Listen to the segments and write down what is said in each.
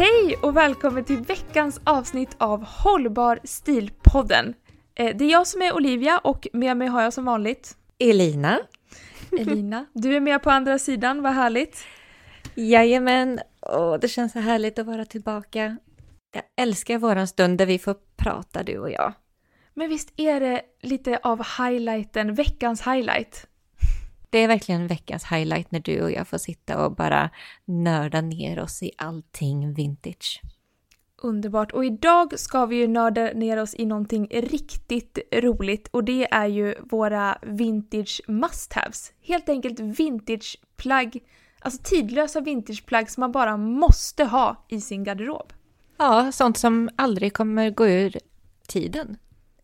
Hej och välkommen till veckans avsnitt av Hållbar stil-podden. Eh, Det är jag som är Olivia och med mig har jag som vanligt Elina. Elina. Du är med på andra sidan, vad härligt. Jajamän, Åh, det känns så härligt att vara tillbaka. Jag älskar våran stund där vi får prata du och jag. Men visst är det lite av highlighten, veckans highlight? Det är verkligen veckans highlight när du och jag får sitta och bara nörda ner oss i allting vintage. Underbart. Och idag ska vi ju nörda ner oss i någonting riktigt roligt och det är ju våra vintage must-haves. Helt enkelt vintageplagg, alltså tidlösa vintageplagg som man bara måste ha i sin garderob. Ja, sånt som aldrig kommer gå ur tiden.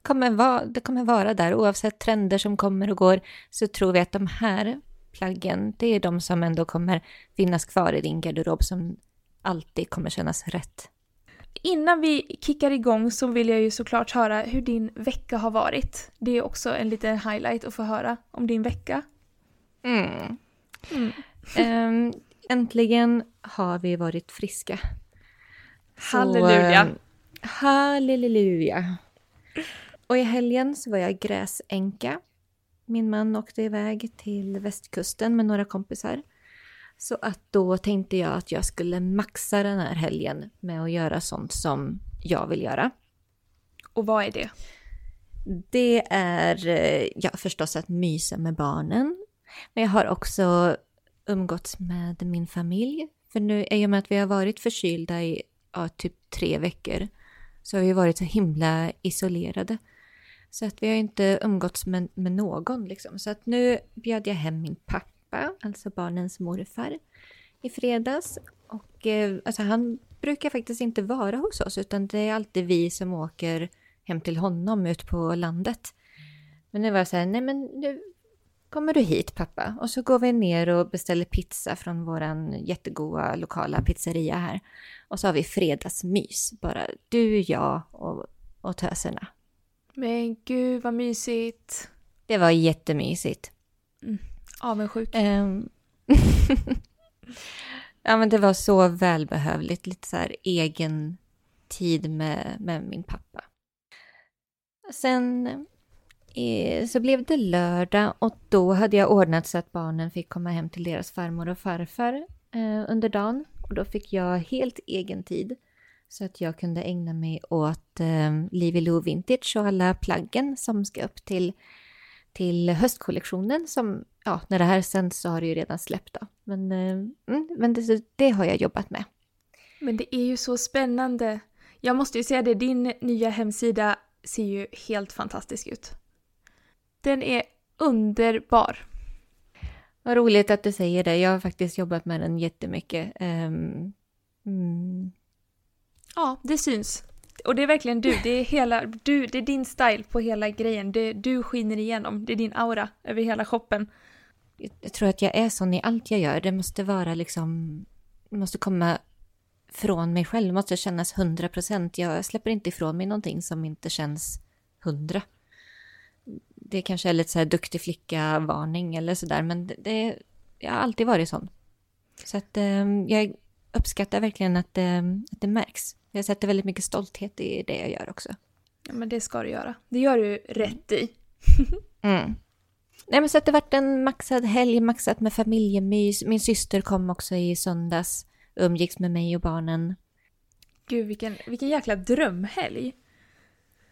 Kommer vara, det kommer vara där oavsett trender som kommer och går så tror vi att de här plaggen, det är de som ändå kommer finnas kvar i din garderob som alltid kommer kännas rätt. Innan vi kickar igång så vill jag ju såklart höra hur din vecka har varit. Det är också en liten highlight att få höra om din vecka. Mm. Mm. Ehm, äntligen har vi varit friska. Så, Halleluja. ehm, halleluja. Och i helgen så var jag gräsänka. Min man åkte iväg till västkusten med några kompisar. Så att då tänkte jag att jag skulle maxa den här helgen med att göra sånt som jag vill göra. Och vad är det? Det är eh, ja, förstås att mysa med barnen. Men jag har också umgåtts med min familj. För nu, i och med att vi har varit förkylda i ja, typ tre veckor så har vi varit så himla isolerade. Så att vi har inte umgåtts med, med någon liksom. Så att nu bjöd jag hem min pappa, alltså barnens morfar, i fredags. Och eh, alltså han brukar faktiskt inte vara hos oss utan det är alltid vi som åker hem till honom ut på landet. Men nu var jag så här, nej men nu kommer du hit pappa. Och så går vi ner och beställer pizza från våran jättegoda lokala pizzeria här. Och så har vi fredagsmys, bara du, jag och, och töserna. Men gud vad mysigt. Det var jättemysigt. Avundsjuk. Ehm. ja men det var så välbehövligt, lite så här egen tid med, med min pappa. Sen eh, så blev det lördag och då hade jag ordnat så att barnen fick komma hem till deras farmor och farfar eh, under dagen. Och då fick jag helt egen tid så att jag kunde ägna mig åt eh, Livy Lou Vintage och alla plaggen som ska upp till, till höstkollektionen som, ja, när det här sänds så har det ju redan släppt då. Men, eh, mm, men det, det har jag jobbat med. Men det är ju så spännande. Jag måste ju säga det, din nya hemsida ser ju helt fantastisk ut. Den är underbar. Vad roligt att du säger det. Jag har faktiskt jobbat med den jättemycket. Um, mm, Ja, det syns. Och det är verkligen du. Det är, hela, du, det är din style på hela grejen. Det, du skiner igenom. Det är din aura över hela shoppen. jag tror att jag är sån i allt jag gör. Det måste vara liksom Det måste komma från mig själv, det måste kännas 100 procent. Jag släpper inte ifrån mig någonting som inte känns 100. Det kanske är lite så här duktig flicka-varning eller sådär, men det, det, jag har alltid varit sån. Så att eh, jag uppskattar verkligen att, att det märks. Jag sätter väldigt mycket stolthet i det jag gör också. Ja, men det ska du göra. Det gör du rätt i. mm. Nej, men så att det varit en maxad helg, maxat med familjemys. Min syster kom också i söndags, umgicks med mig och barnen. Gud, vilken, vilken jäkla drömhelg.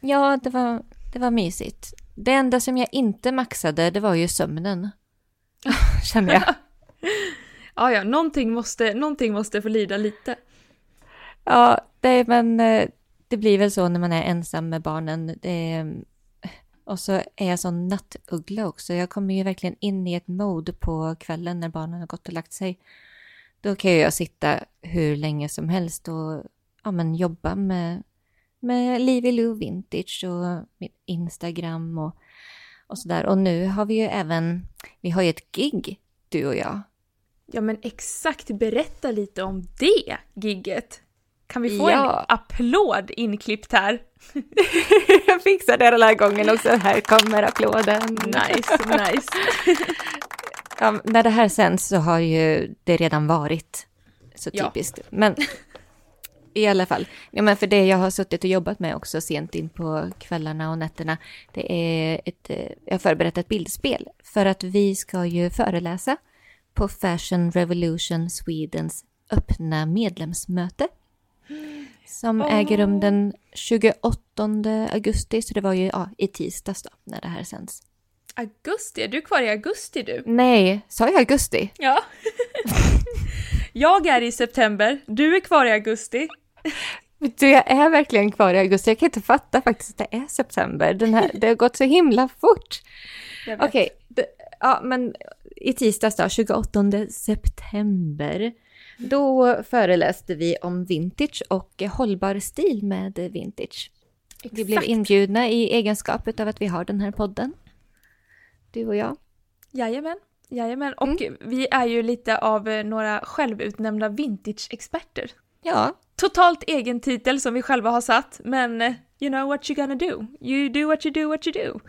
Ja, det var, det var mysigt. Det enda som jag inte maxade, det var ju sömnen. Känner jag. ja, ja, någonting måste, någonting måste få lida lite. Ja, det, men eh, det blir väl så när man är ensam med barnen. Det, eh, och så är jag sån nattuggla också. Jag kommer ju verkligen in i ett mode på kvällen när barnen har gått och lagt sig. Då kan jag sitta hur länge som helst och ja, men jobba med, med Livy Lou Vintage och mitt Instagram och, och sådär. Och nu har vi ju även, vi har ju ett gig, du och jag. Ja men exakt, berätta lite om det gigget. Kan vi få ja. en applåd inklippt här? jag fixar det den här gången också. Här kommer applåden. Nice, nice. ja, när det här sänds så har ju det redan varit. Så typiskt. Ja. Men i alla fall. Ja, men för det jag har suttit och jobbat med också sent in på kvällarna och nätterna. Det är ett, eh, jag har förberett ett bildspel. För att vi ska ju föreläsa på Fashion Revolution Swedens öppna medlemsmöte som oh. äger rum den 28 augusti, så det var ju ja, i tisdags då, när det här sänds. Augusti? Är du kvar i augusti du? Nej, sa jag augusti? Ja. jag är i september, du är kvar i augusti. Du, jag är verkligen kvar i augusti. Jag kan inte fatta faktiskt att det är september. Den här, det har gått så himla fort. Okej, okay, ja men i tisdags då, 28 september, då föreläste vi om vintage och hållbar stil med vintage. Exakt. Vi blev inbjudna i egenskap av att vi har den här podden. Du och jag. Jajamän. Jajamän. Och mm. vi är ju lite av eh, några självutnämnda vintage-experter. Ja. Totalt egen titel som vi själva har satt, men eh, you know what you gonna do. You do what you do what you do.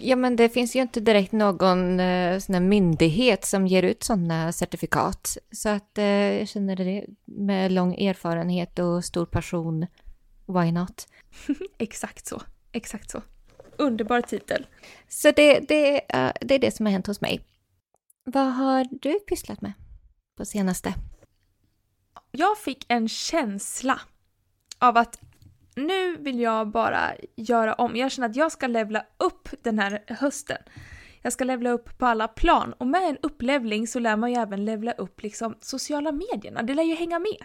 Ja, men det finns ju inte direkt någon eh, sån myndighet som ger ut sådana certifikat. Så att eh, jag känner det med lång erfarenhet och stor passion. Why not? Exakt så. Exakt så. Underbar titel. Så det, det, uh, det är det som har hänt hos mig. Vad har du pysslat med på senaste? Jag fick en känsla av att nu vill jag bara göra om. Jag känner att jag ska levla upp den här hösten. Jag ska levla upp på alla plan och med en upplevling så lär man ju även levla upp liksom sociala medierna. Det lär ju hänga med.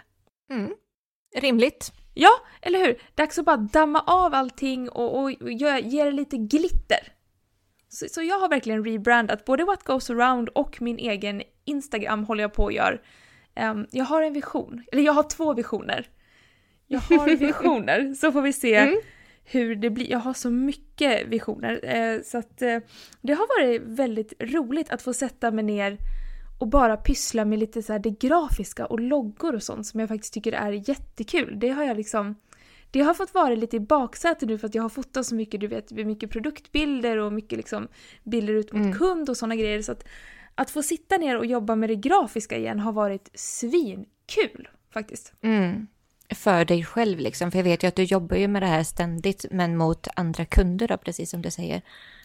Mm. Rimligt. Ja, eller hur? Dags att bara damma av allting och, och, och ge det lite glitter. Så, så, jag har verkligen rebrandat både What Goes Around och min egen Instagram håller jag på att göra. Um, jag har en vision, eller jag har två visioner jag har visioner, så får vi se mm. hur det blir. Jag har så mycket visioner. Eh, så att eh, det har varit väldigt roligt att få sätta mig ner och bara pyssla med lite så här det grafiska och loggor och sånt som jag faktiskt tycker är jättekul. Det har jag liksom det har fått vara lite i baksätet nu för att jag har fotat så mycket, du vet, mycket produktbilder och mycket liksom bilder ut mot mm. kund och sådana grejer. Så att, att få sitta ner och jobba med det grafiska igen har varit svinkul faktiskt. Mm för dig själv liksom? För jag vet ju att du jobbar ju med det här ständigt, men mot andra kunder då, precis som du säger.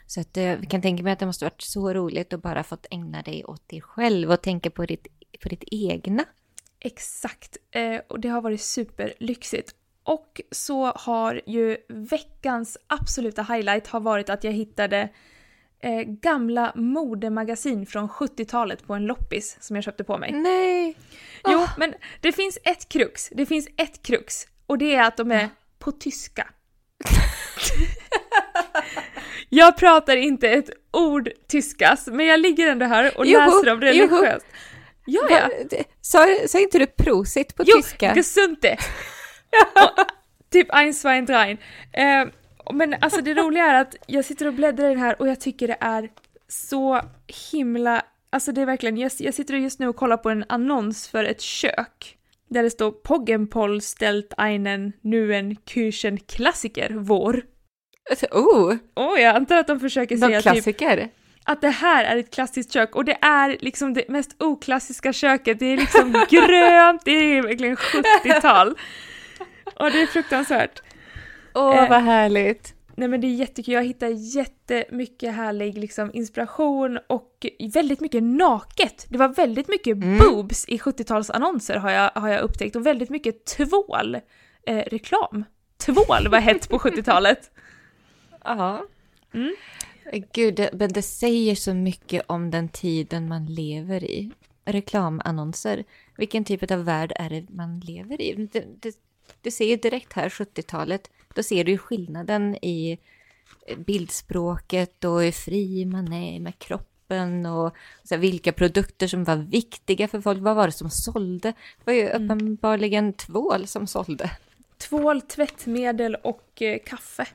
Så att eh, jag kan tänka mig att det måste varit så roligt att bara fått ägna dig åt dig själv och tänka på ditt, på ditt egna. Exakt, eh, och det har varit superlyxigt. Och så har ju veckans absoluta highlight har varit att jag hittade eh, gamla modemagasin från 70-talet på en loppis som jag köpte på mig. Nej! Jo, oh. men det finns ett krux. Det finns ett krux. Och det är att de är på tyska. jag pratar inte ett ord tyskas, men jag ligger ändå här och joho, läser dem religiöst. Ja, ja. Sa, sa inte du prosit på jo, tyska? Jo, gesunte! typ ein, zwei, drein. Uh, men alltså det roliga är att jag sitter och bläddrar i det här och jag tycker det är så himla, alltså det är verkligen, jag, jag sitter just nu och kollar på en annons för ett kök Där det står Poggenpoll ställt einen nuen Küchen klassiker vår. Oh, oh, jag antar att de försöker någon säga typ klassiker. att det här är ett klassiskt kök och det är liksom det mest oklassiska köket. Det är liksom grönt, det är verkligen 70-tal. Och det är fruktansvärt. Åh, Eh, vad härligt. Nej men det är jättekul, jag hittar jättemycket härlig liksom, inspiration och väldigt mycket naket. Det var väldigt mycket Mm. boobs i 70-talsannonser har jag, har jag upptäckt och väldigt mycket tvål eh, reklam. Tvål var hett på 70-talet. Ja. Mm. Gud, det, men det säger så mycket om den tiden man lever i. Reklamannonser. Vilken typ av värld är det man lever i? Det, det, du ser ju direkt här 70-talet. Då ser du skillnaden i bildspråket och hur fri man är med kroppen och så här, vilka produkter som var viktiga för folk. Vad var det som sålde? Det var ju uppenbarligen tvål som sålde. Tvål, tvättmedel och eh, kaffe.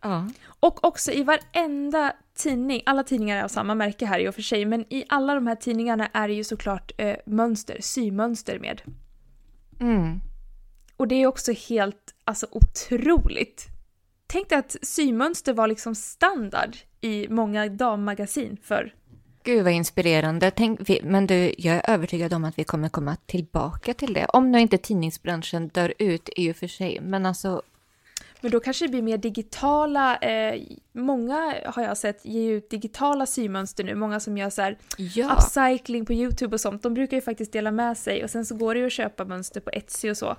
Ja. Och också i varenda tidning, alla tidningar är av samma märke här i och för sig, men i alla de här tidningarna är det ju såklart eh, mönster, symönster med. Mm. Och det är också helt, alltså otroligt. Tänk dig att symönster var liksom standard i många dammagasin för Gud vad inspirerande. Tänk, men du, jag är övertygad om att vi kommer komma tillbaka till det. Om nu inte tidningsbranschen dör ut i och för sig. Men alltså, Men då kanske det blir mer digitala, eh, många har jag sett ge ut digitala symönster nu, många som gör så här ja. upcycling på YouTube och sånt, de brukar ju faktiskt dela med sig och sen så går det ju att köpa mönster på Etsy och så.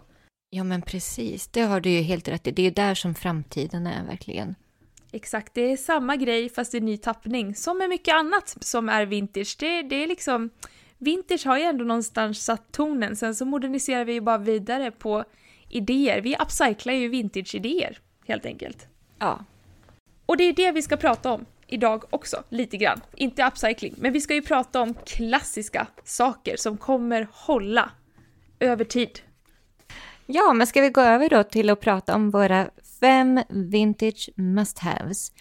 Ja men precis, det har du ju helt rätt i. Det är där som framtiden är verkligen. Exakt, det är samma grej fast i ny tappning, som med mycket annat som är vintage. Det, det är liksom, vintage har ju ändå någonstans satt tonen, sen så moderniserar vi ju bara vidare på idéer. Vi upcyclar ju vintage-idéer, helt enkelt. Ja. Och det är det vi ska prata om idag också, lite grann. Inte upcycling, men vi ska ju prata om klassiska saker som kommer hålla över tid. Ja, men ska vi gå över då till att prata om våra fem vintage must-haves.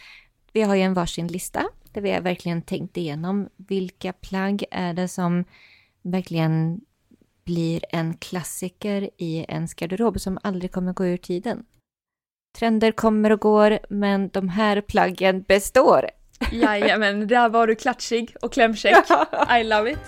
Vi har ju en varsin lista där vi har verkligen tänkt igenom vilka plagg är det som verkligen blir en klassiker i ens garderob som aldrig kommer gå ur tiden. Trender kommer och går, men de här plaggen består. Jajamän, där var du klatschig och klämkäck. I love it.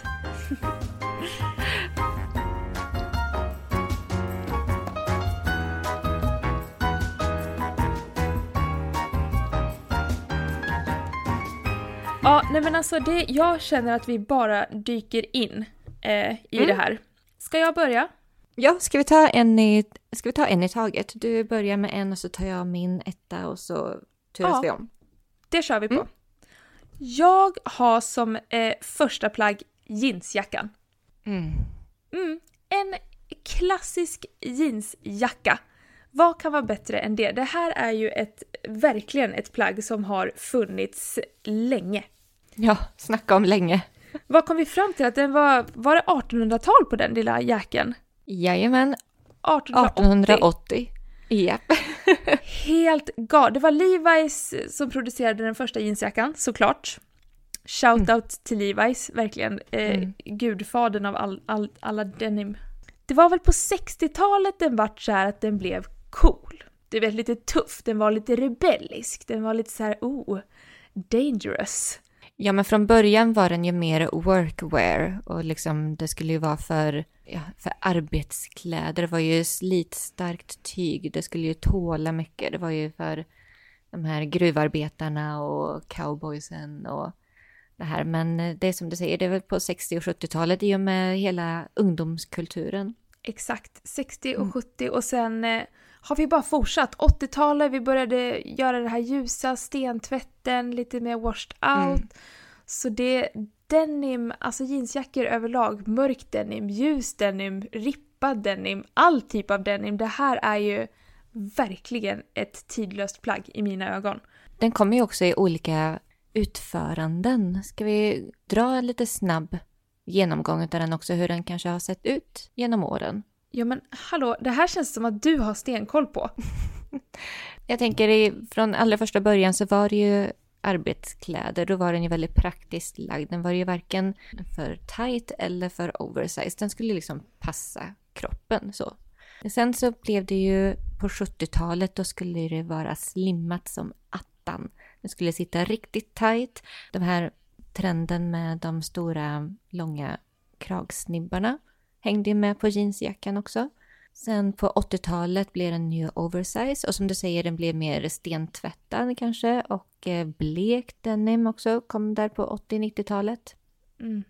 Ja, nej men alltså det, jag känner att vi bara dyker in eh, i Mm. det här. Ska jag börja? Ja, ska vi ta en i, ska vi ta en i taget? Du börjar med en och så tar jag min etta och så turas Ja. vi om. Det kör vi på. Mm. Jag har som eh, första plagg jeansjackan. Mm. Mm, en klassisk jeansjacka. Vad kan vara bättre än det? Det här är ju ett, verkligen ett plagg som har funnits länge. Ja, snacka om länge. Vad kom vi fram till? Att den var, var det 1800-tal på den lilla jäkeln? Jajamän, 1880. 1880. Japp. Helt galet. Det var Levi's som producerade den första jeansjackan, såklart. Shoutout till Levi's, verkligen. Eh, Mm. Gudfadern av all, all, alla denim. Det var väl på 60-talet den vart så här att den blev cool. Du vet, lite tuff, den var lite rebellisk, den var lite så här, oh, dangerous. Ja, men från början var den ju mer workwear och liksom det skulle ju vara för, ja, för arbetskläder. Det var ju slitstarkt tyg, det skulle ju tåla mycket. Det var ju för de här gruvarbetarna och cowboysen och det här. Men eh, det är som du säger, det är väl på 60 och 70-talet i och med hela ungdomskulturen. Exakt, 60 och Mm. 70 och sen eh, har vi bara fortsatt. 80-talet, vi började göra det här ljusa, stentvätten, lite mer washed out. Mm. Så det, denim, alltså jeansjackor överlag, mörk denim, ljus denim, rippad denim, all typ av denim. Det här är ju verkligen ett tidlöst plagg i mina ögon. Den kommer ju också i olika utföranden. Ska vi dra en lite snabb genomgång av den också, hur den kanske har sett ut genom åren? Ja men hallå, det här känns som att du har stenkoll på. Jag tänker i, från allra första början så var det ju arbetskläder. Då var den ju väldigt praktiskt lagd. Den var ju varken för tight eller för oversized. Den skulle liksom passa kroppen. Så. Sen så blev det ju på 70-talet, då skulle det vara slimmat som attan. Det skulle sitta riktigt tight. Den här trenden med de stora långa kragsnibbarna hängde med på jeansjackan också. Sen på 80-talet blev den ju oversize och som du säger den blev mer stentvättad kanske och eh, blekt denim också kom där på 80-90-talet. Mm.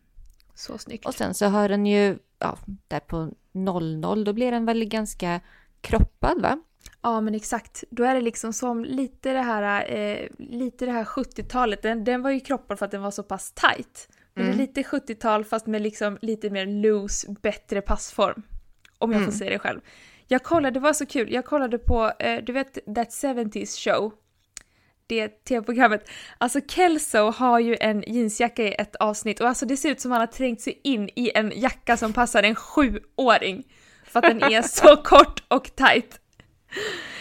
Så snyggt. Och sen så har den ju, ja, där på 00 då blir den väl ganska kroppad va? Ja men exakt. Då är det liksom som lite det här, eh, lite det här 70-talet. Den, den var ju kroppad för att den var så pass tight. Mm. det är lite 70-tal fast med liksom lite mer loose, bättre passform. Om jag mm. får säga det själv. Jag kollade, det var så kul, jag kollade på, eh, du vet That 70s show? Det tv-programmet. Alltså Kelso har ju en jeansjacka i ett avsnitt och alltså det ser ut som att han har trängt sig in i en jacka som passar en sjuåring. För att den är så kort och tight.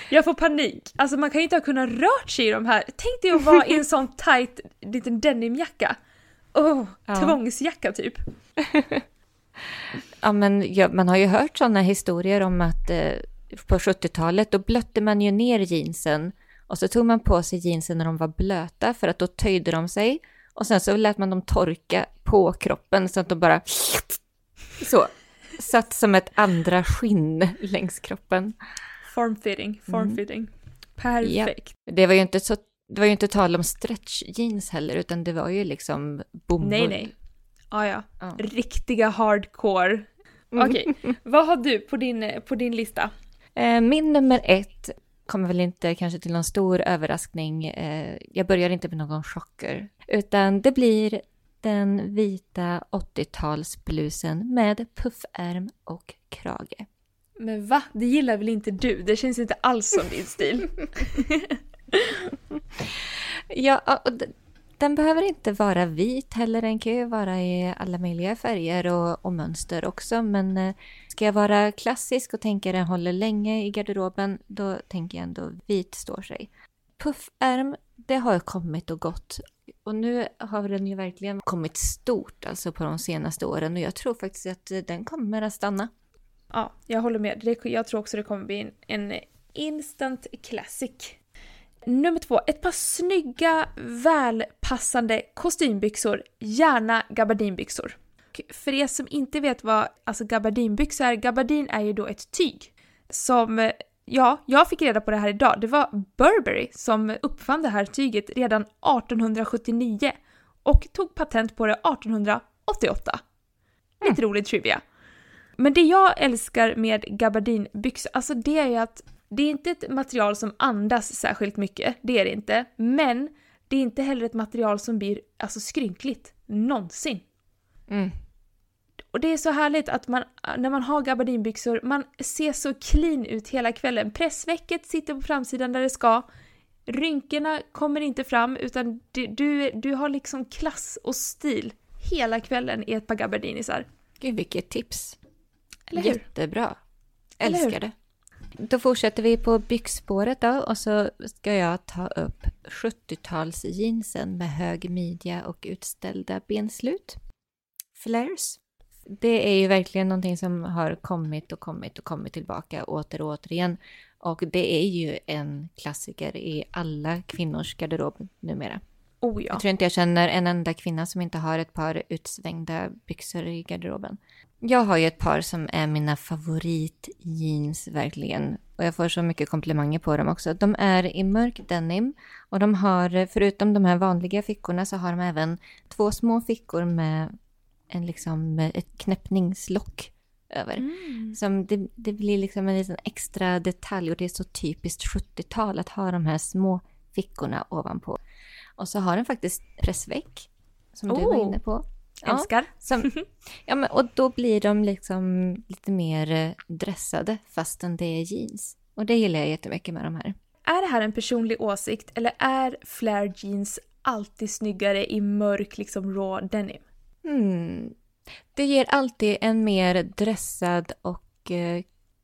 Jag får panik. Alltså man kan ju inte ha kunnat rört sig i de här. Tänk dig att vara i en sån tight liten denimjacka. Oh, ja. tvångsjacka typ. ja men ja, man har ju hört sådana historier om att eh, på 70-talet då blötte man ju ner jeansen och så tog man på sig jeansen när de var blöta för att då töjde de sig och sen så lät man dem torka på kroppen så att de bara så satt som ett andra skinn längs kroppen. Formfitting, formfitting. Mm. Perfekt. Ja. Det var ju inte så det var ju inte tal om stretch jeans heller, utan det var ju liksom bomull. Nej, nej. Ah, ja, ja. Riktiga hardcore. Mm. Okej, okay. vad har du på din, på din lista? Eh, min nummer ett kommer väl inte kanske till någon stor överraskning. Eh, jag börjar inte med någon chocker, utan det blir den vita 80-talsblusen med puffärm och krage. Men va? Det gillar väl inte du? Det känns inte alls som din stil. ja, den behöver inte vara vit heller. Den kan ju vara i alla möjliga färger och, och mönster också. Men eh, ska jag vara klassisk och tänka den håller länge i garderoben, då tänker jag ändå vit står sig. Puffärm, det har kommit och gått. Och nu har den ju verkligen kommit stort alltså på de senaste åren och jag tror faktiskt att eh, den kommer att stanna. Ja, jag håller med. Jag tror också det kommer bli en instant classic. Nummer två, ett par snygga, välpassande kostymbyxor, gärna gabardinbyxor. För er som inte vet vad alltså gabardinbyxor är, gabardin är ju då ett tyg som Ja, jag fick reda på det här idag. Det var Burberry som uppfann det här tyget redan 1879 och tog patent på det 1888. Lite mm. rolig trivia. Men det jag älskar med gabardinbyxor, alltså det är ju att det är inte ett material som andas särskilt mycket, det är det inte. Men det är inte heller ett material som blir alltså, skrynkligt, någonsin. Mm. Och det är så härligt att man, när man har gabardinbyxor, man ser så clean ut hela kvällen. Pressvecket sitter på framsidan där det ska. Rynkorna kommer inte fram utan du, du, du har liksom klass och stil hela kvällen i ett par gabardinisar. Gud vilket tips! Eller hur? Jättebra! Älskar det! Då fortsätter vi på byxspåret då och så ska jag ta upp 70-talsjeansen med hög midja och utställda benslut. Flares. Det är ju verkligen någonting som har kommit och kommit och kommit tillbaka åter och återigen. Och det är ju en klassiker i alla kvinnors garderob numera. Oh ja. Jag tror inte jag känner en enda kvinna som inte har ett par utsvängda byxor i garderoben. Jag har ju ett par som är mina favoritjeans verkligen. Och jag får så mycket komplimanger på dem också. De är i mörk denim och de har, förutom de här vanliga fickorna, så har de även två små fickor med en liksom, ett knäppningslock över. Mm. Som det, det blir liksom en liten extra detalj och det är så typiskt 70-tal att ha de här små fickorna ovanpå. Och så har den faktiskt pressväck, som oh. du var inne på. Älskar. Ja, som, ja, men, och då blir de liksom lite mer eh, dressade fastän det är jeans. Och det gillar jag jättemycket med de här. Är det här en personlig åsikt eller är flare jeans alltid snyggare i mörk liksom raw denim? Hmm. Det ger alltid en mer dressad och eh,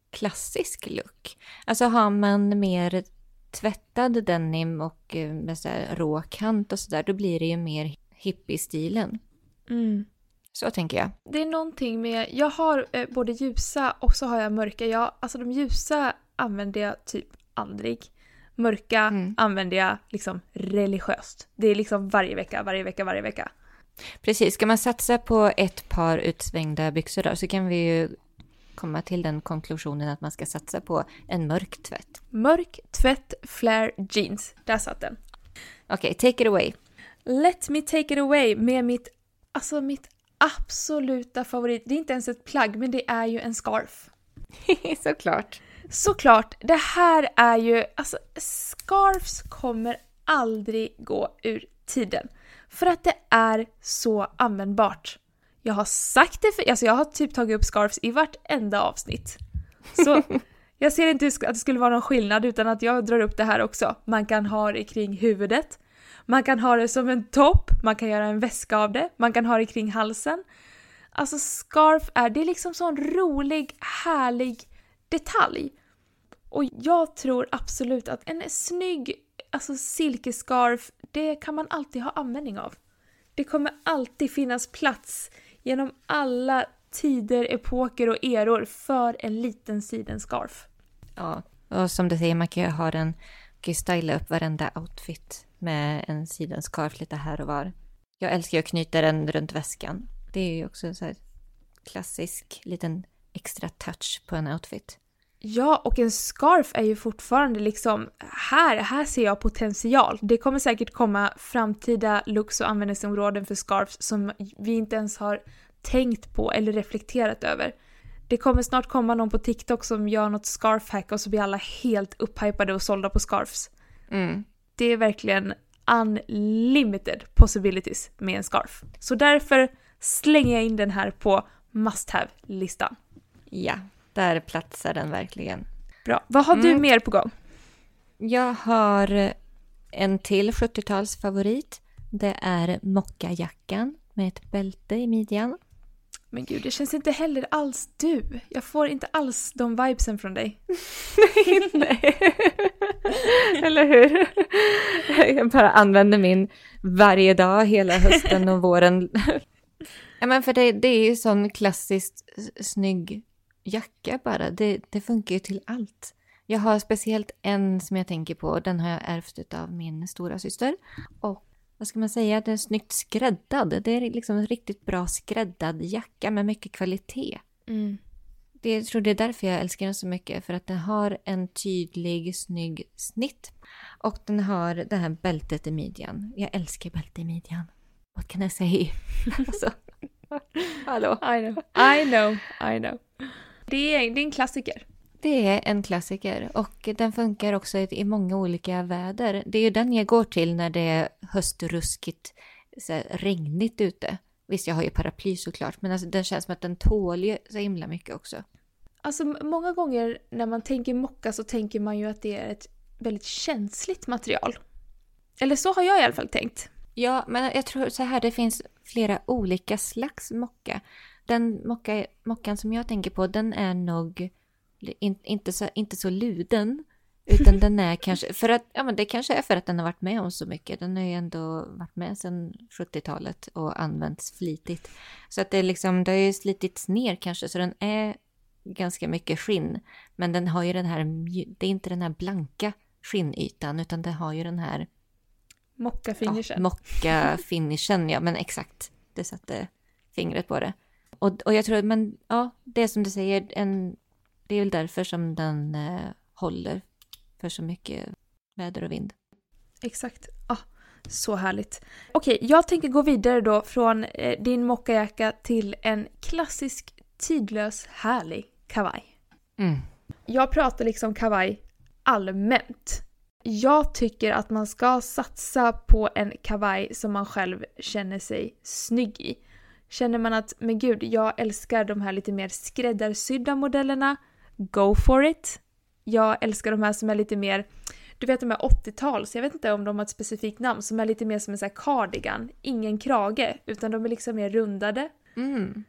klassisk look. Alltså har man mer tvättad denim och eh, med så rå kant och sådär, då blir det ju mer hippie-stilen. Mm. Så tänker jag. Det är någonting med, jag har eh, både ljusa och så har jag mörka. Jag, alltså de ljusa använder jag typ aldrig. Mörka Mm. använder jag liksom religiöst. Det är liksom varje vecka, varje vecka, varje vecka. Precis, ska man satsa på ett par utsvängda byxor då så kan vi ju komma till den konklusionen att man ska satsa på en mörk tvätt. Mörk, tvätt, flare, jeans. Där satt den. Okej, take it away. Let me take it away med mitt, alltså mitt absoluta favorit. Det är inte ens ett plagg, men det är ju en scarf. Såklart. Såklart, det här är ju, alltså scarfs kommer aldrig gå ur tiden. För att det är så användbart. Jag har sagt det, för, alltså jag har typ tagit upp scarfs i vartenda avsnitt. Så jag ser inte att det skulle vara någon skillnad utan att jag drar upp det här också. Man kan ha det kring huvudet, man kan ha det som en topp, man kan göra en väska av det, man kan ha det kring halsen. Alltså scarf är, det är liksom sån rolig, härlig detalj. Och jag tror absolut att en snygg alltså silkescarf, det kan man alltid ha användning av. Det kommer alltid finnas plats genom alla tider, epoker och eror för en liten sidenscarf. Ja, och som du säger, man kan ju ha den, man kan ju styla upp varenda outfit med en sidenscarf lite här och var. Jag älskar ju att knyta den runt väskan. Det är ju också en så här klassisk liten extra touch på en outfit. Ja, och en scarf är ju fortfarande liksom, här, här ser jag potential. Det kommer säkert komma framtida looks och användningsområden för scarfs som vi inte ens har tänkt på eller reflekterat över. Det kommer snart komma någon på TikTok som gör något scarf-hack och så blir alla helt upphypade och sålda på scarfs. Mm. Det är verkligen unlimited possibilities med en scarf. Så därför slänger jag in den här på must have-listan. Ja, där platsar den verkligen. Bra. Vad har du Mm. mer på gång? Jag har en till 70-talsfavorit. Det är mockajackan med ett bälte i midjan. Men gud, det känns inte heller alls du. Jag får inte alls de vibesen från dig. Nej. nej. Eller hur? Jag bara använder min varje dag hela hösten och våren. Ja, men för det, det är ju sån klassiskt snygg jacka bara. Det, det funkar ju till allt. Jag har speciellt en som jag tänker på. Den har jag ärvt av min stora syster. Och vad ska man säga? Den är snyggt skräddad. Det är liksom en riktigt bra skräddad jacka med mycket kvalitet. Mm. Det, jag tror det är därför jag älskar den så mycket. För att den har en tydlig, snygg snitt. Och den har det här bältet i midjan. Jag älskar bälte i midjan. What can I say? alltså, hallå? I know. I know. I know. Det är, det är en klassiker. Det är en klassiker och den funkar också i många olika väder. Det är ju den jag går till när det är höstruskigt, regnigt ute. Visst, jag har ju paraply såklart, men alltså, den känns som att den tål ju så himla mycket också. Alltså många gånger när man tänker mocka så tänker man ju att det är ett väldigt känsligt material. Eller så har jag i alla fall tänkt. Ja, men jag tror så här, det finns flera olika slags mocka. Den mocka, mockan som jag tänker på, den är nog in, inte, så, inte så luden. Utan den är kanske, för att, ja men det kanske är för att den har varit med om så mycket. Den har ju ändå varit med sedan 70-talet och använts flitigt. Så att det är liksom, det har ju slitits ner kanske, så den är ganska mycket skinn. Men den har ju den här, det är inte den här blanka skinnytan, utan det har ju den här Mocka-finishen. Ja, mocka-finishen, ja men exakt. Det satte fingret på det. Och, och jag tror, men ja, det är som du säger, en, det är väl därför som den eh, håller för så mycket väder och vind. Exakt. Ah, så härligt. Okej, jag tänker gå vidare då från eh, din mockajacka till en klassisk, tidlös, härlig kavaj. Mm. Jag pratar liksom kavaj allmänt. Jag tycker att man ska satsa på en kavaj som man själv känner sig snygg i. Känner man att, men gud, jag älskar de här lite mer skräddarsydda modellerna, go for it. Jag älskar de här som är lite mer, du vet de här 80-tals, jag vet inte om de har ett specifikt namn, som är lite mer som en sån här cardigan. Ingen krage, utan de är liksom mer rundade Mm.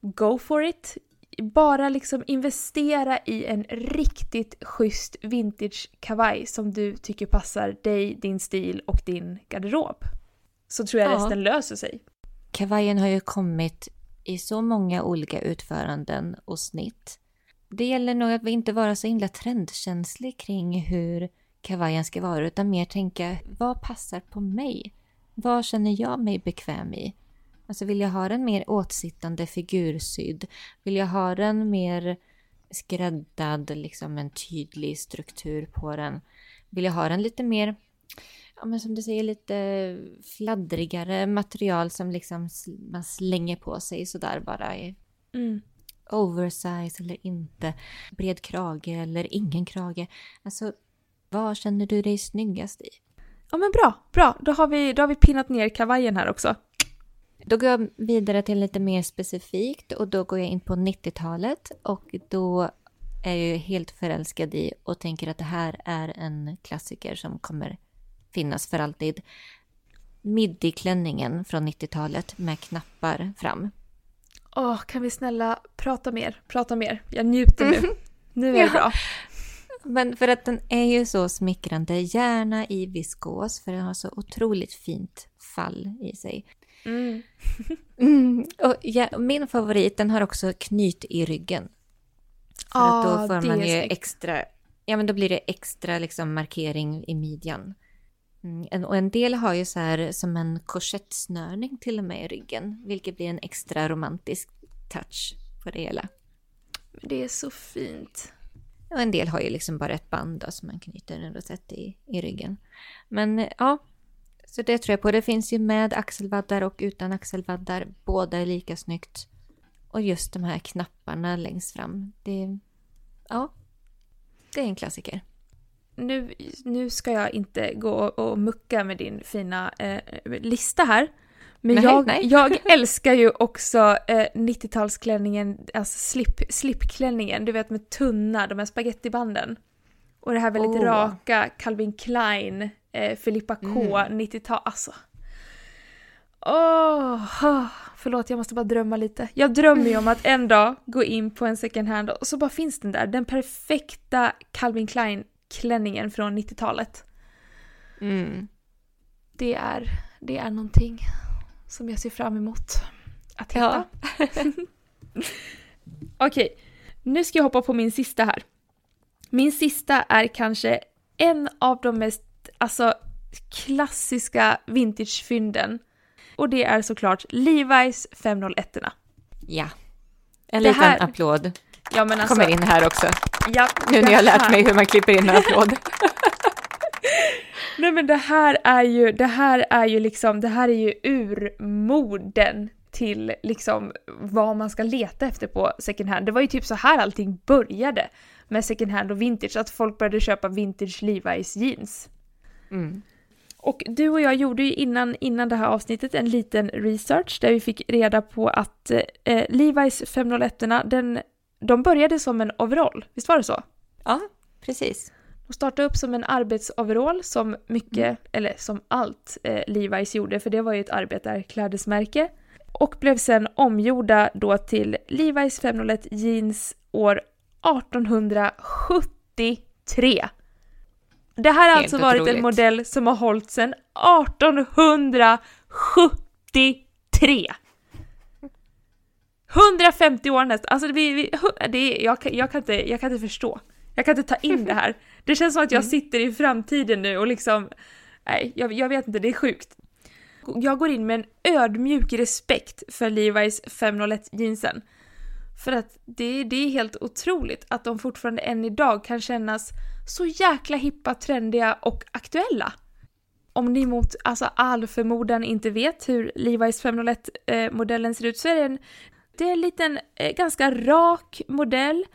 go for it. Bara liksom investera i en riktigt schysst vintage kavaj som du tycker passar dig, din stil och din garderob. Så tror jag Ja. resten löser sig. Kavajen har ju kommit i så många olika utföranden och snitt. Det gäller nog att vi inte vara så himla trendkänslig kring hur kavajen ska vara utan mer tänka vad passar på mig? Vad känner jag mig bekväm i? Alltså vill jag ha den mer åtsittande figursydd? Vill jag ha den mer skräddad, liksom en tydlig struktur på den? Vill jag ha den lite mer, ja men som du säger, lite fladdrigare material som liksom man slänger på sig sådär bara i mm oversize eller inte, bred krage eller ingen krage. Alltså, vad känner du dig snyggast i? Ja men bra, bra. Då har vi, då har vi pinnat ner kavajen här också. Då går jag vidare till lite mer specifikt och då går jag in på 90-talet och då är jag helt förälskad i och tänker att det här är en klassiker som kommer finnas för alltid. Midi-klänningen från 90-talet med knappar fram. Åh, kan vi snälla prata mer? Prata mer. Jag njuter nu. Mm. Nu är det ja. bra. Men för att den är ju så smickrande, gärna i viskos för den har så otroligt fint fall i sig. Mm. mm. Och ja, min favorit, den har också knyt i ryggen. För ah, att då får man ju extra, ja men då blir det extra liksom markering i midjan. Mm, och en del har ju så här som en korsettsnörning till och med i ryggen, vilket blir en extra romantisk touch på det hela. Det är så fint. Och en del har ju liksom bara ett band då, som man knyter en rosett i, i ryggen. Men ja, så det tror jag på. Det finns ju med axelvaddar och utan axelvaddar. Båda är lika snyggt. Och just de här knapparna längst fram. Det, ja, det är en klassiker. Nu, nu ska jag inte gå och mucka med din fina eh, lista här. Men nej, jag, nej. jag älskar ju också eh, 90-talsklänningen, alltså slip, slipklänningen, du vet med tunna, de här spagettibanden. Och det här väldigt oh. raka Calvin Klein, eh, Filippa K, mm. 90-tal, alltså. Åh, oh, förlåt jag måste bara drömma lite. Jag drömmer ju om att en dag gå in på en second hand och så bara finns den där, den perfekta Calvin Klein klänningen från 90-talet. Mm. Det är, det är någonting som jag ser fram emot att hitta. Ja. Okej, nu ska jag hoppa på min sista här. Min sista är kanske en av de mest alltså, klassiska vintagefynden. Och det är såklart Levi's 501 -erna. Ja. En det liten här... applåd ja, alltså... kommer in här också. Ja, nu när jag har lärt mig hur man klipper in en applåd. Nej men det här är ju, det här är ju liksom, det här är ju urmoden till liksom vad man ska leta efter på second hand. Det var ju typ så här allting började med second hand och vintage, att folk började köpa vintage Levi's jeans. Mm. Och du och jag gjorde ju innan, innan det här avsnittet en liten research där vi fick reda på att eh, Levi's 501 den, de började som en overall, visst var det så? Ja, precis. De startade upp som en arbetsoverall som mycket, mm. eller som allt eh, Levi's gjorde, för det var ju ett arbetarklädesmärke. Och blev sen omgjorda då till Levi's 501 jeans år 1873. Det här har Helt alltså varit otroligt. en modell som har hållit sedan 1873! 150 år nästan, alltså det, blir, det, jag, jag, kan inte, jag kan inte förstå. Jag kan inte ta in det här. Det känns som att jag mm. sitter i framtiden nu och liksom, nej, jag, jag vet inte, det är sjukt. Jag går in med en ödmjuk respekt för Levi's 501 jeansen. För att det, det är helt otroligt att de fortfarande än idag kan kännas så jäkla hippa, trendiga och aktuella. Om ni mot alltså all förmodan inte vet hur Levi's 501-modellen eh, ser ut så är det en, det är en liten, eh, ganska rak modell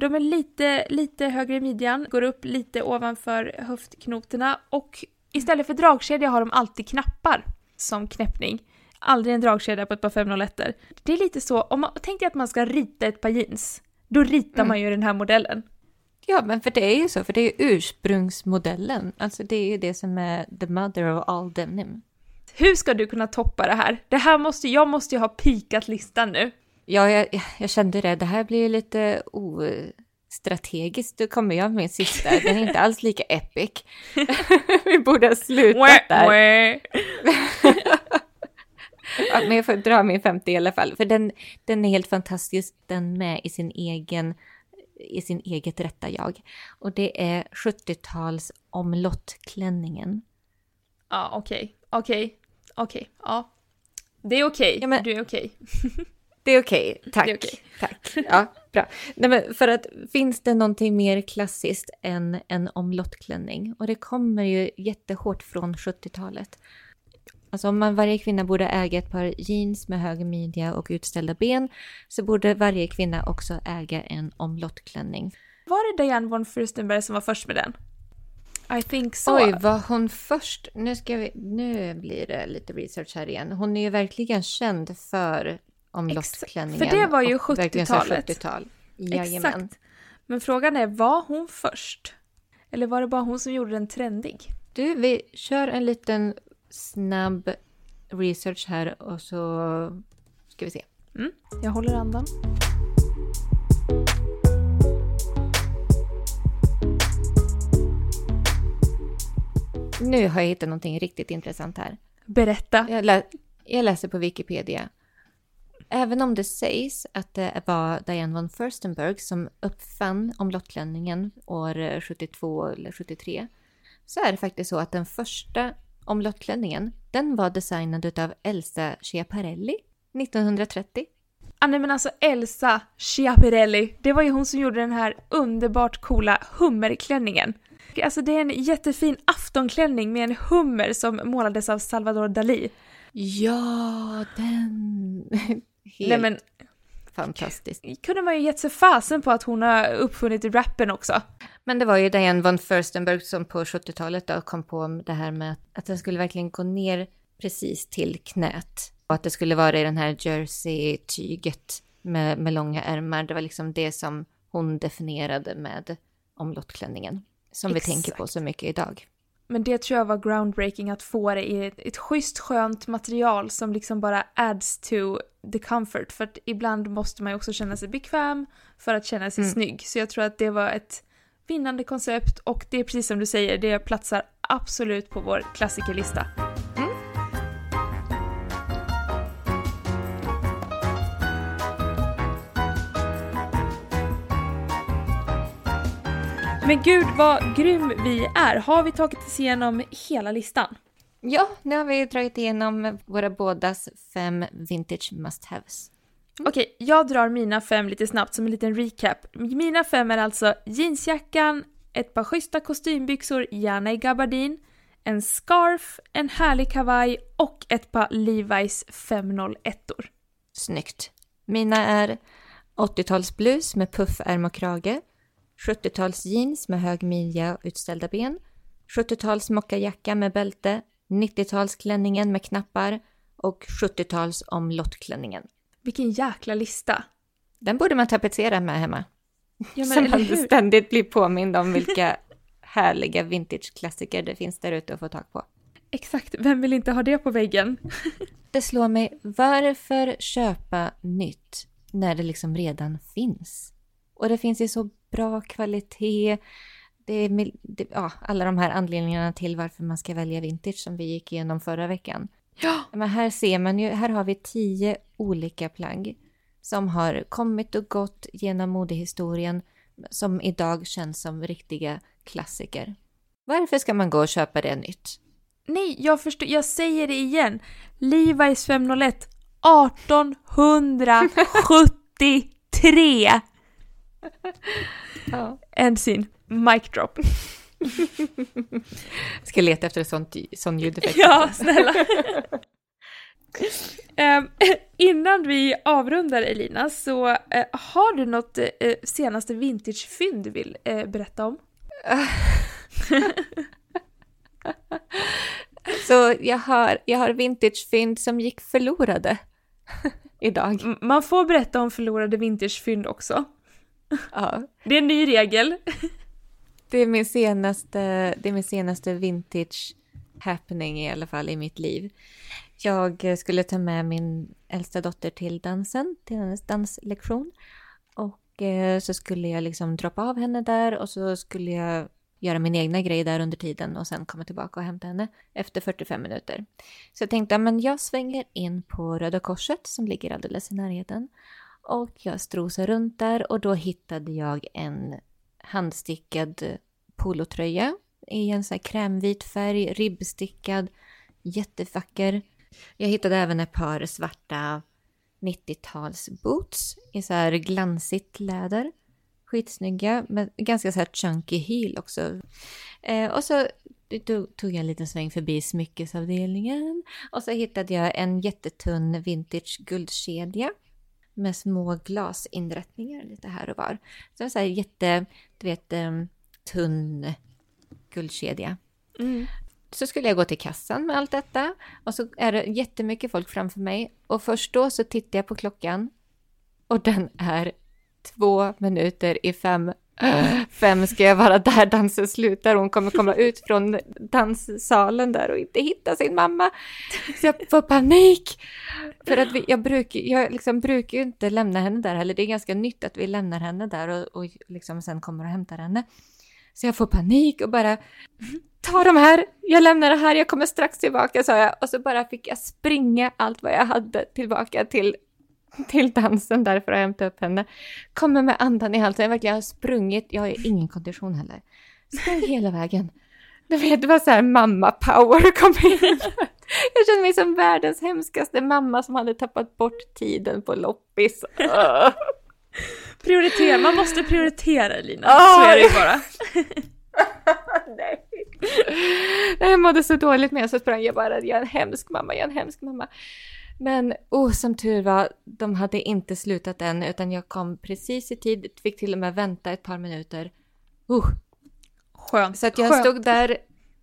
de är lite, lite högre i midjan, går upp lite ovanför höftknotorna och istället för dragkedja har de alltid knappar som knäppning. Aldrig en dragkedja på ett par 501 Det är lite så, om man tänker att man ska rita ett par jeans, då ritar mm. man ju den här modellen. Ja, men för det är ju så, för det är ju ursprungsmodellen. Alltså det är ju det som är the mother of all denim. Hur ska du kunna toppa det här? Det här måste, jag måste ju ha pikat listan nu. Ja, jag, jag kände det. Det här blir lite ostrategiskt. Då kommer jag med min sista. Den är inte alls lika epic. Vi borde ha slutat där. Ja, men jag får dra min femte i alla fall. För den, den är helt fantastisk, den med i sin egen i sin eget rätta jag. Och det är 70-tals omlottklänningen. Ja, okej. Okej. Okej. Ja. Det är okej. Ja, men- Du är okej. Det är okej, tack. Det är okej. tack. Ja, bra. Nej, men för att finns det någonting mer klassiskt än en omlottklänning? Och det kommer ju jättehårt från 70-talet. Alltså om man, varje kvinna borde äga ett par jeans med hög midja och utställda ben så borde varje kvinna också äga en omlottklänning. Var det Diane von Furstenberg som var först med den? I think so. Oj, var hon först? Nu, ska vi, nu blir det lite research här igen. Hon är ju verkligen känd för omlottklänningen. För det var ju och verkligen så 70-talet. 70-tal. Jajamän. Exakt. Men frågan är, var hon först? Eller var det bara hon som gjorde den trendig? Du, vi kör en liten snabb research här och så ska vi se. Mm, jag håller andan. Nu har jag hittat någonting riktigt intressant här. Berätta. Jag, lä- jag läser på Wikipedia. Även om det sägs att det var Diane von Furstenberg som uppfann omlottklänningen år eh, 72 eller 73 så är det faktiskt så att den första omlottklänningen den var designad av Elsa Schiaparelli 1930. Ah, nej men alltså Elsa Schiaparelli, det var ju hon som gjorde den här underbart coola hummerklänningen. Alltså det är en jättefin aftonklänning med en hummer som målades av Salvador Dalí. Ja, den... Helt Nej men fantastiskt. kunde man ju gett sig fasen på att hon har uppfunnit rappen också. Men det var ju Diane von Furstenberg som på 70-talet då kom på det här med att den skulle verkligen gå ner precis till knät. Och att det skulle vara i den här jersey-tyget med, med långa ärmar. Det var liksom det som hon definierade med omlottklänningen. Som vi tänker på Exakt. så mycket idag. Men det tror jag var groundbreaking att få det i ett, ett schysst skönt material som liksom bara adds to the comfort. För att ibland måste man ju också känna sig bekväm för att känna sig Mm. snygg. Så jag tror att det var ett vinnande koncept och det är precis som du säger, det platsar absolut på vår klassikerlista. Men gud vad grym vi är! Har vi tagit oss igenom hela listan? Ja, nu har vi dragit igenom våra bådas fem vintage must-haves. Okej, jag drar mina fem lite snabbt som en liten recap. Mina fem är alltså jeansjackan, ett par schyssta kostymbyxor, gärna i gabardin, en scarf, en härlig kavaj och ett par Levi's 501-or. Snyggt. Mina är 80-talsblus med puffärm och krage, 70-tals jeans med hög midja och utställda ben, 70-tals mockajacka med bälte, 90-talsklänningen med knappar och 70-tals omlottklänningen. Vilken jäkla lista! Den borde man tapetsera med hemma. Ja, Så man ständigt blir påmind om vilka härliga vintageklassiker det finns där ute att få tag på. Exakt, vem vill inte ha det på väggen? Det slår mig, varför köpa nytt när det liksom redan finns? Och det finns i så bra kvalitet. Det är det, ja, alla de här anledningarna till varför man ska välja vintage som vi gick igenom förra veckan. Ja! Men här ser man ju, här har vi tio olika plagg som har kommit och gått genom modehistorien som idag känns som riktiga klassiker. Varför ska man gå och köpa det nytt? Nej, jag förstår, jag säger det igen. Levi's 501 1873! Ja. En sin. Mic drop. Ska leta efter sånt, sån ljudeffekt. Ja, snälla. Ehm, innan vi avrundar Elina, så eh, har du något eh, senaste vintagefynd du vill eh, berätta om? Så jag har, jag har vintagefynd som gick förlorade idag. Man får berätta om förlorade vintagefynd också. Ja. Det är en ny regel. Det är min senaste, det är min senaste vintage happening i alla fall i mitt liv. Jag skulle ta med min äldsta dotter till dansen, till hennes danslektion. Och eh, så skulle jag liksom droppa av henne där och så skulle jag göra min egna grej där under tiden och sen komma tillbaka och hämta henne efter 45 minuter. Så jag tänkte, men jag svänger in på Röda Korset som ligger alldeles i närheten. Och jag strosade runt där och då hittade jag en handstickad polotröja i en sån här krämvit färg, ribbstickad, jättevacker. Jag hittade även ett par svarta 90-tals boots i så här glansigt läder. Skitsnygga, men ganska så här chunky heel också. Eh, och så tog jag en liten sväng förbi smyckesavdelningen och så hittade jag en jättetunn vintage guldkedja med små glasinrättningar lite här och var. Så en så här jätte, du vet, um, tunn guldkedja. Mm. Så skulle jag gå till kassan med allt detta och så är det jättemycket folk framför mig och först då så tittar jag på klockan och den är två minuter i fem. Fem ska jag vara där dansen slutar. Hon kommer komma ut från danssalen där och inte hitta sin mamma. Så jag får panik. För att vi, jag, brukar, jag liksom brukar ju inte lämna henne där heller. Det är ganska nytt att vi lämnar henne där och, och liksom sen kommer och hämtar henne. Så jag får panik och bara ta de här, jag lämnar det här, jag kommer strax tillbaka sa jag. Och så bara fick jag springa allt vad jag hade tillbaka till, till dansen där för att hämta upp henne. Kommer med andan i halsen, jag verkligen har sprungit, jag har ingen kondition heller. Sprang hela vägen. Du vet, det var så här mamma-power kom in. Jag kände mig som världens hemskaste mamma som hade tappat bort tiden på loppis. Prioritera, man måste prioritera Lina. Oh, så är det ju bara. Nej. Jag mådde så dåligt med så sprang jag bara, jag är en hemsk mamma, jag är en hemsk mamma. Men oh, som tur var, de hade inte slutat än utan jag kom precis i tid, fick till och med vänta ett par minuter. Uh. Skönt. Så att jag Skönt. stod där,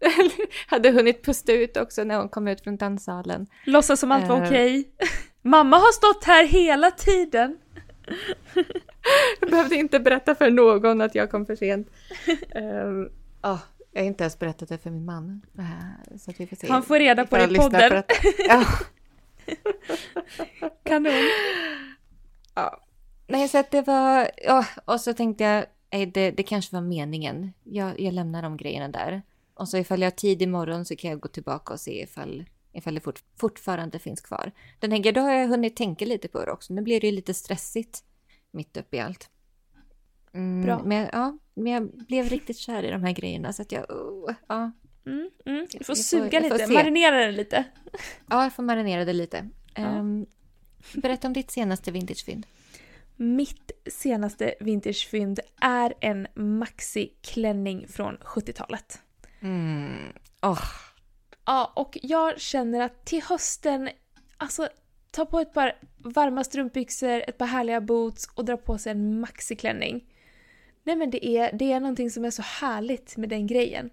hade hunnit pusta ut också när hon kom ut från danssalen. Låtsas som allt var uh. okej. Okay. Mamma har stått här hela tiden. jag behövde inte berätta för någon att jag kom för sent. Um, oh, jag har inte ens berättat det för min man. Uh, så vi får se. Han får reda på det i podden. Ja. Kanon. Ja. Nej, så att det var... Ja, och så tänkte jag, det, det kanske var meningen. Jag, jag lämnar de grejerna där. Och så ifall jag har tid imorgon så kan jag gå tillbaka och se ifall ifall det fort, fortfarande finns kvar. Den tänker, då har jag hunnit tänka lite på det också. Nu blir det ju lite stressigt mitt uppe i allt. Mm, Bra. Men, ja, men jag blev riktigt kär i de här grejerna så att jag... Uh, ja. Mm, mm. Du får jag suga får, lite, marinera den lite. Ja, jag får marinera det lite. Ja. Um, berätta om ditt senaste vintagefynd. Mitt senaste vintagefynd är en maxi-klänning från 70-talet. Mm. Oh. Ja, och jag känner att till hösten, alltså ta på ett par varma strumpbyxor, ett par härliga boots och dra på sig en maxiklänning. Nej men det är, det är någonting som är så härligt med den grejen.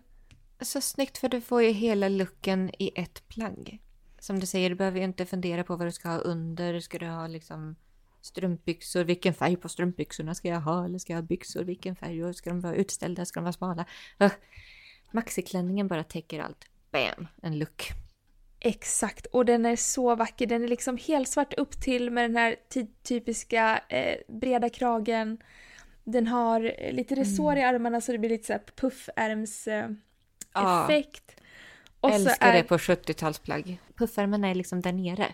Så snyggt för du får ju hela looken i ett plagg. Som du säger, du behöver ju inte fundera på vad du ska ha under. Ska du ha liksom strumpbyxor? Vilken färg på strumpbyxorna ska jag ha? Eller ska jag ha byxor? Vilken färg? Ska de vara utställda? Ska de vara smala? Uh, maxiklänningen bara täcker allt bam, en look. Exakt, och den är så vacker. Den är liksom helt svart upp till med den här typiska eh, breda kragen. Den har eh, lite resår mm. i armarna så det blir lite så puffärms eh, ja. effekt. Och Älskar är... det på 70-talsplagg. Puffärmen är liksom där nere.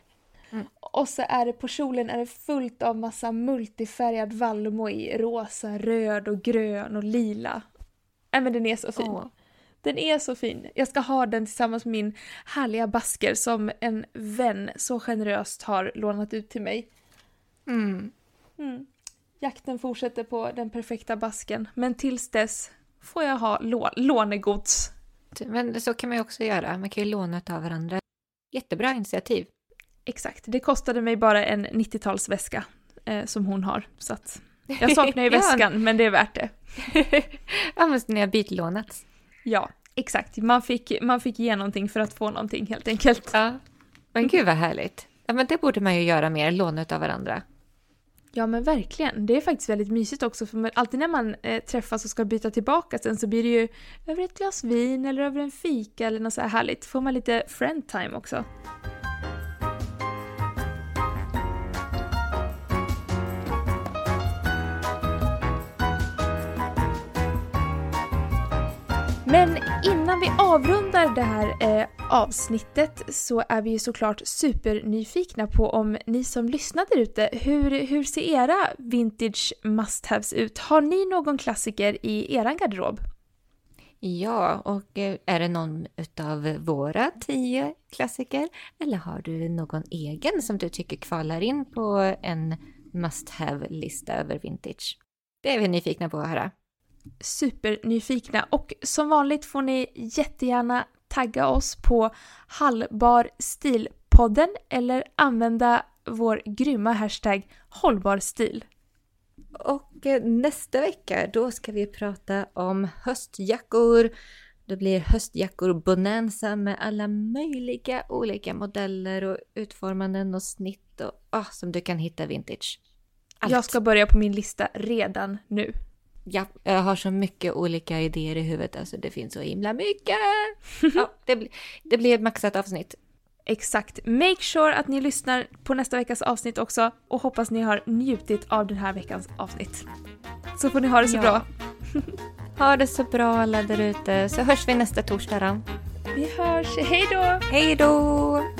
Mm. Och så är det på kjolen är det fullt av massa multifärgad vallmo i rosa, röd och grön och lila. Nej men den är så fin. Oh. Den är så fin. Jag ska ha den tillsammans med min härliga basker som en vän så generöst har lånat ut till mig. Mm. Mm. Jakten fortsätter på den perfekta basken, men tills dess får jag ha lå lånegods. Men så kan man ju också göra, man kan ju låna av varandra. Jättebra initiativ. Exakt, det kostade mig bara en 90-talsväska eh, som hon har. Så att jag saknar ju väskan, men det är värt det. ja, men ni har bytlånats. Ja, exakt. Man fick, man fick ge någonting för att få någonting helt enkelt. Ja. Men gud vad härligt. Ja, men det borde man ju göra mer, låna av varandra. Ja men verkligen. Det är faktiskt väldigt mysigt också för alltid när man eh, träffas och ska byta tillbaka sen så blir det ju över ett glas vin eller över en fika eller något så här härligt. Får man lite friend time också. Men innan vi avrundar det här eh, avsnittet så är vi ju såklart supernyfikna på om ni som lyssnar där ute, hur, hur ser era vintage must-haves ut? Har ni någon klassiker i eran garderob? Ja, och eh, är det någon utav våra tio klassiker? Eller har du någon egen som du tycker kvalar in på en must have-lista över vintage? Det är vi nyfikna på att höra. Supernyfikna och som vanligt får ni jättegärna tagga oss på Hallbar stilpodden eller använda vår grymma hashtag hållbar stil. Och eh, nästa vecka då ska vi prata om höstjackor. Det blir höstjackor bonanza med alla möjliga olika modeller och utformanden och snitt och, oh, som du kan hitta vintage. Allt. Jag ska börja på min lista redan nu. Ja, jag har så mycket olika idéer i huvudet, alltså det finns så himla mycket. Ja, det, blir, det blir ett maxat avsnitt. Exakt. Make sure att ni lyssnar på nästa veckas avsnitt också och hoppas ni har njutit av den här veckans avsnitt. Så får ni ha det så ja. bra. ha det så bra alla där ute, så hörs vi nästa torsdag då. Vi hörs. Hej då! Hej då!